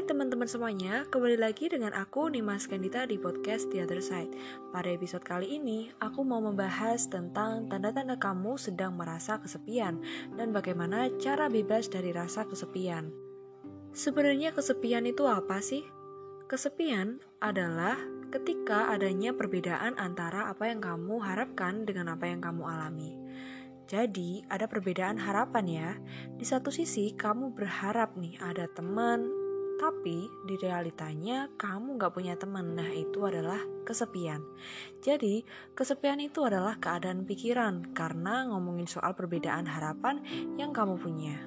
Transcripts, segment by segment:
Hai teman-teman semuanya, kembali lagi dengan aku Nimas Kandita di podcast The Other Side. Pada episode kali ini, aku mau membahas tentang tanda-tanda kamu sedang merasa kesepian dan bagaimana cara bebas dari rasa kesepian. Sebenarnya kesepian itu apa sih? Kesepian adalah ketika adanya perbedaan antara apa yang kamu harapkan dengan apa yang kamu alami. Jadi, ada perbedaan harapan ya. Di satu sisi, kamu berharap nih ada teman, tapi di realitanya kamu gak punya teman. Nah itu adalah kesepian. Jadi kesepian itu adalah keadaan pikiran karena ngomongin soal perbedaan harapan yang kamu punya.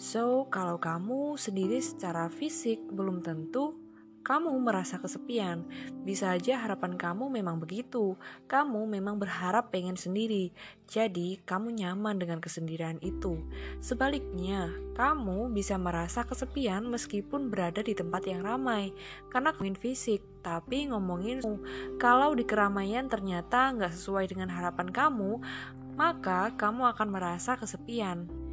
So, kalau kamu sendiri secara fisik belum tentu kamu merasa kesepian. Bisa aja harapan kamu memang begitu. Kamu memang berharap pengen sendiri. Jadi, kamu nyaman dengan kesendirian itu. Sebaliknya, kamu bisa merasa kesepian meskipun berada di tempat yang ramai. Karena ngomongin fisik, tapi ngomongin kalau di keramaian ternyata nggak sesuai dengan harapan kamu, maka kamu akan merasa kesepian.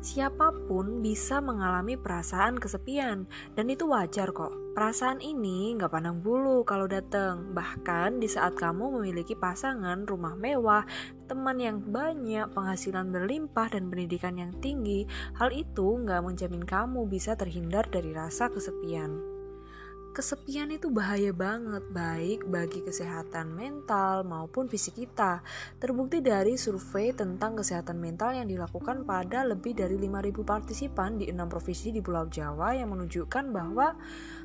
Siapa pun bisa mengalami perasaan kesepian, dan itu wajar kok. Perasaan ini nggak pandang bulu kalau datang. Bahkan di saat kamu memiliki pasangan, rumah mewah, teman yang banyak, penghasilan berlimpah, dan pendidikan yang tinggi, hal itu nggak menjamin kamu bisa terhindar dari rasa kesepian. Kesepian itu bahaya banget, baik bagi kesehatan mental maupun fisik kita. Terbukti dari survei tentang kesehatan mental yang dilakukan pada lebih dari 5.000 partisipan di enam provinsi di Pulau Jawa yang menunjukkan bahwa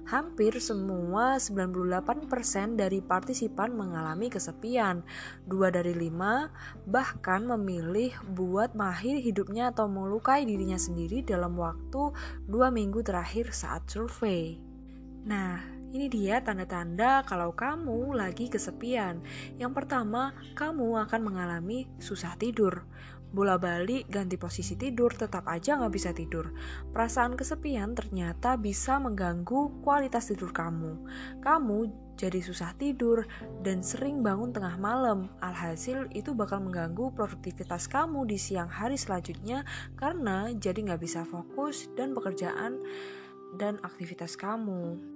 hampir semua 98% dari partisipan mengalami kesepian. Dua dari lima bahkan memilih buat mahir hidupnya atau melukai dirinya sendiri dalam waktu dua minggu terakhir saat survei. Nah, ini dia tanda-tanda kalau kamu lagi kesepian. Yang pertama, kamu akan mengalami susah tidur. Bola balik, ganti posisi tidur, tetap aja nggak bisa tidur. Perasaan kesepian ternyata bisa mengganggu kualitas tidur kamu. Kamu jadi susah tidur dan sering bangun tengah malam. Alhasil itu bakal mengganggu produktivitas kamu di siang hari selanjutnya karena jadi nggak bisa fokus dan pekerjaan dan aktivitas kamu.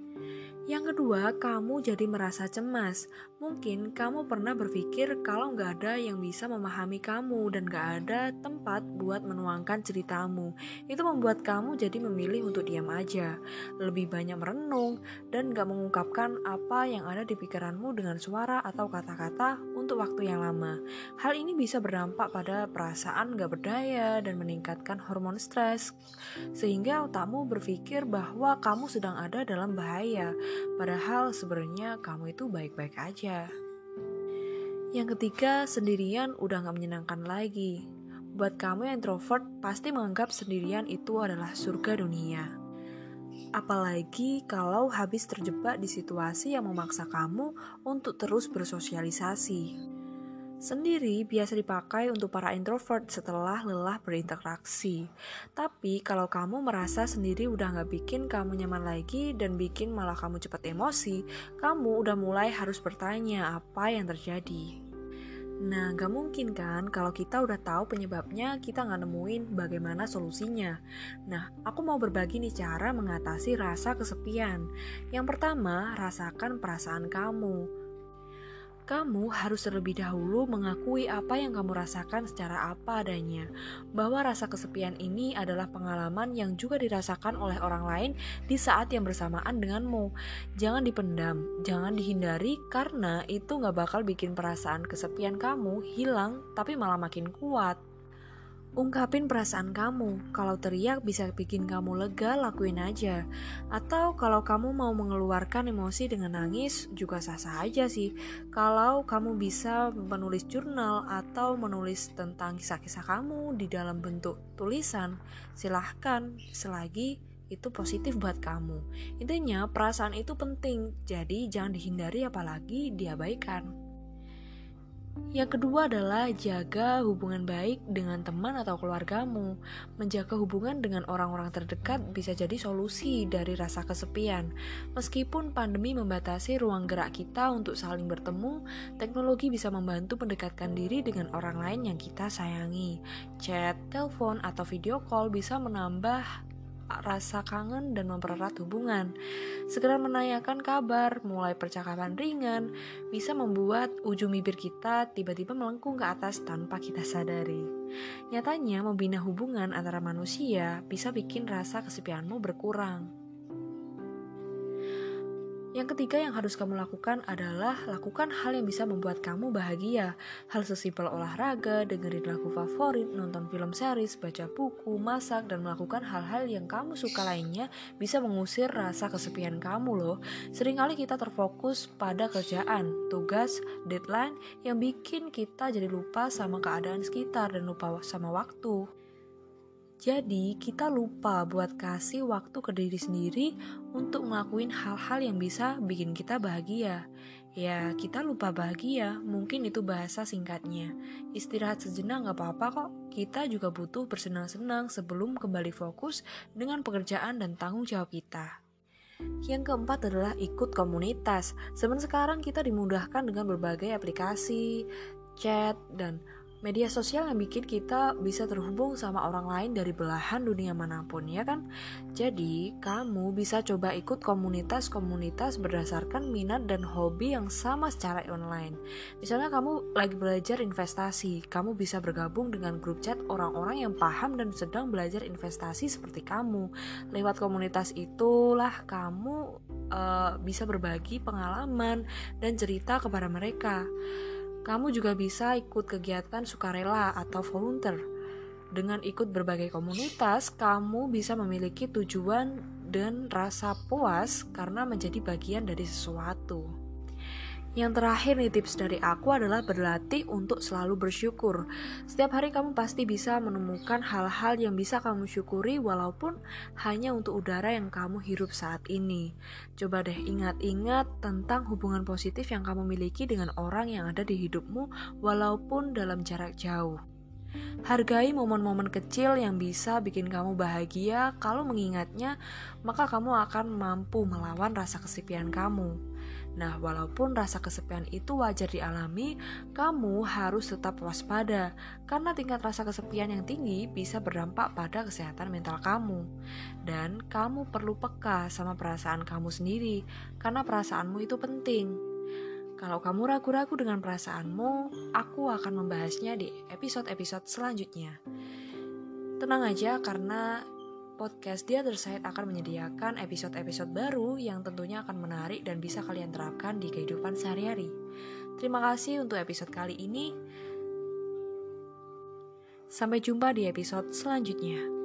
Yang kedua, kamu jadi merasa cemas. Mungkin kamu pernah berpikir kalau nggak ada yang bisa memahami kamu dan nggak ada tempat buat menuangkan ceritamu. Itu membuat kamu jadi memilih untuk diam aja, lebih banyak merenung, dan nggak mengungkapkan apa yang ada di pikiranmu dengan suara atau kata-kata untuk waktu yang lama. Hal ini bisa berdampak pada perasaan nggak berdaya dan meningkatkan hormon stres, sehingga otakmu berpikir bahwa kamu sedang ada dalam bahaya Padahal sebenarnya kamu itu baik-baik aja. Yang ketiga, sendirian udah gak menyenangkan lagi. Buat kamu yang introvert, pasti menganggap sendirian itu adalah surga dunia. Apalagi kalau habis terjebak di situasi yang memaksa kamu untuk terus bersosialisasi. Sendiri biasa dipakai untuk para introvert setelah lelah berinteraksi. Tapi kalau kamu merasa sendiri udah gak bikin kamu nyaman lagi dan bikin malah kamu cepat emosi, kamu udah mulai harus bertanya apa yang terjadi. Nah, gak mungkin kan kalau kita udah tahu penyebabnya, kita gak nemuin bagaimana solusinya. Nah, aku mau berbagi nih cara mengatasi rasa kesepian. Yang pertama, rasakan perasaan kamu kamu harus terlebih dahulu mengakui apa yang kamu rasakan secara apa adanya, bahwa rasa kesepian ini adalah pengalaman yang juga dirasakan oleh orang lain di saat yang bersamaan denganmu. Jangan dipendam, jangan dihindari, karena itu gak bakal bikin perasaan kesepian kamu hilang, tapi malah makin kuat. Ungkapin perasaan kamu. Kalau teriak bisa bikin kamu lega, lakuin aja. Atau kalau kamu mau mengeluarkan emosi dengan nangis, juga sah-sah aja sih. Kalau kamu bisa menulis jurnal atau menulis tentang kisah-kisah kamu di dalam bentuk tulisan, silahkan. Selagi itu positif buat kamu. Intinya, perasaan itu penting, jadi jangan dihindari apalagi diabaikan. Yang kedua adalah jaga hubungan baik dengan teman atau keluargamu. Menjaga hubungan dengan orang-orang terdekat bisa jadi solusi dari rasa kesepian. Meskipun pandemi membatasi ruang gerak kita untuk saling bertemu, teknologi bisa membantu mendekatkan diri dengan orang lain yang kita sayangi. Chat, telepon, atau video call bisa menambah rasa kangen dan mempererat hubungan. Segera menanyakan kabar, mulai percakapan ringan, bisa membuat ujung bibir kita tiba-tiba melengkung ke atas tanpa kita sadari. Nyatanya, membina hubungan antara manusia bisa bikin rasa kesepianmu berkurang. Yang ketiga yang harus kamu lakukan adalah lakukan hal yang bisa membuat kamu bahagia. Hal sesimpel olahraga, dengerin lagu favorit, nonton film series, baca buku, masak, dan melakukan hal-hal yang kamu suka lainnya bisa mengusir rasa kesepian kamu loh. Seringkali kita terfokus pada kerjaan, tugas, deadline yang bikin kita jadi lupa sama keadaan sekitar dan lupa sama waktu. Jadi, kita lupa buat kasih waktu ke diri sendiri untuk ngelakuin hal-hal yang bisa bikin kita bahagia. Ya, kita lupa bahagia, mungkin itu bahasa singkatnya. Istirahat sejenak gak apa-apa kok, kita juga butuh bersenang-senang sebelum kembali fokus dengan pekerjaan dan tanggung jawab kita. Yang keempat adalah ikut komunitas. Zaman sekarang kita dimudahkan dengan berbagai aplikasi, chat, dan media sosial yang bikin kita bisa terhubung sama orang lain dari belahan dunia mana pun ya kan? Jadi kamu bisa coba ikut komunitas-komunitas berdasarkan minat dan hobi yang sama secara online. Misalnya kamu lagi belajar investasi kamu bisa bergabung dengan grup chat orang-orang yang paham dan sedang belajar investasi seperti kamu. Lewat komunitas itulah kamu uh, bisa berbagi pengalaman dan cerita kepada mereka kamu juga bisa ikut kegiatan sukarela atau volunteer. Dengan ikut berbagai komunitas, kamu bisa memiliki tujuan dan rasa puas karena menjadi bagian dari sesuatu. Yang terakhir nih tips dari aku adalah berlatih untuk selalu bersyukur. Setiap hari kamu pasti bisa menemukan hal-hal yang bisa kamu syukuri walaupun hanya untuk udara yang kamu hirup saat ini. Coba deh ingat-ingat tentang hubungan positif yang kamu miliki dengan orang yang ada di hidupmu walaupun dalam jarak jauh. Hargai momen-momen kecil yang bisa bikin kamu bahagia. Kalau mengingatnya, maka kamu akan mampu melawan rasa kesepian kamu. Nah, walaupun rasa kesepian itu wajar dialami, kamu harus tetap waspada karena tingkat rasa kesepian yang tinggi bisa berdampak pada kesehatan mental kamu. Dan kamu perlu peka sama perasaan kamu sendiri karena perasaanmu itu penting. Kalau kamu ragu-ragu dengan perasaanmu, aku akan membahasnya di episode-episode selanjutnya. Tenang aja karena podcast The Other Side akan menyediakan episode-episode baru yang tentunya akan menarik dan bisa kalian terapkan di kehidupan sehari-hari. Terima kasih untuk episode kali ini. Sampai jumpa di episode selanjutnya.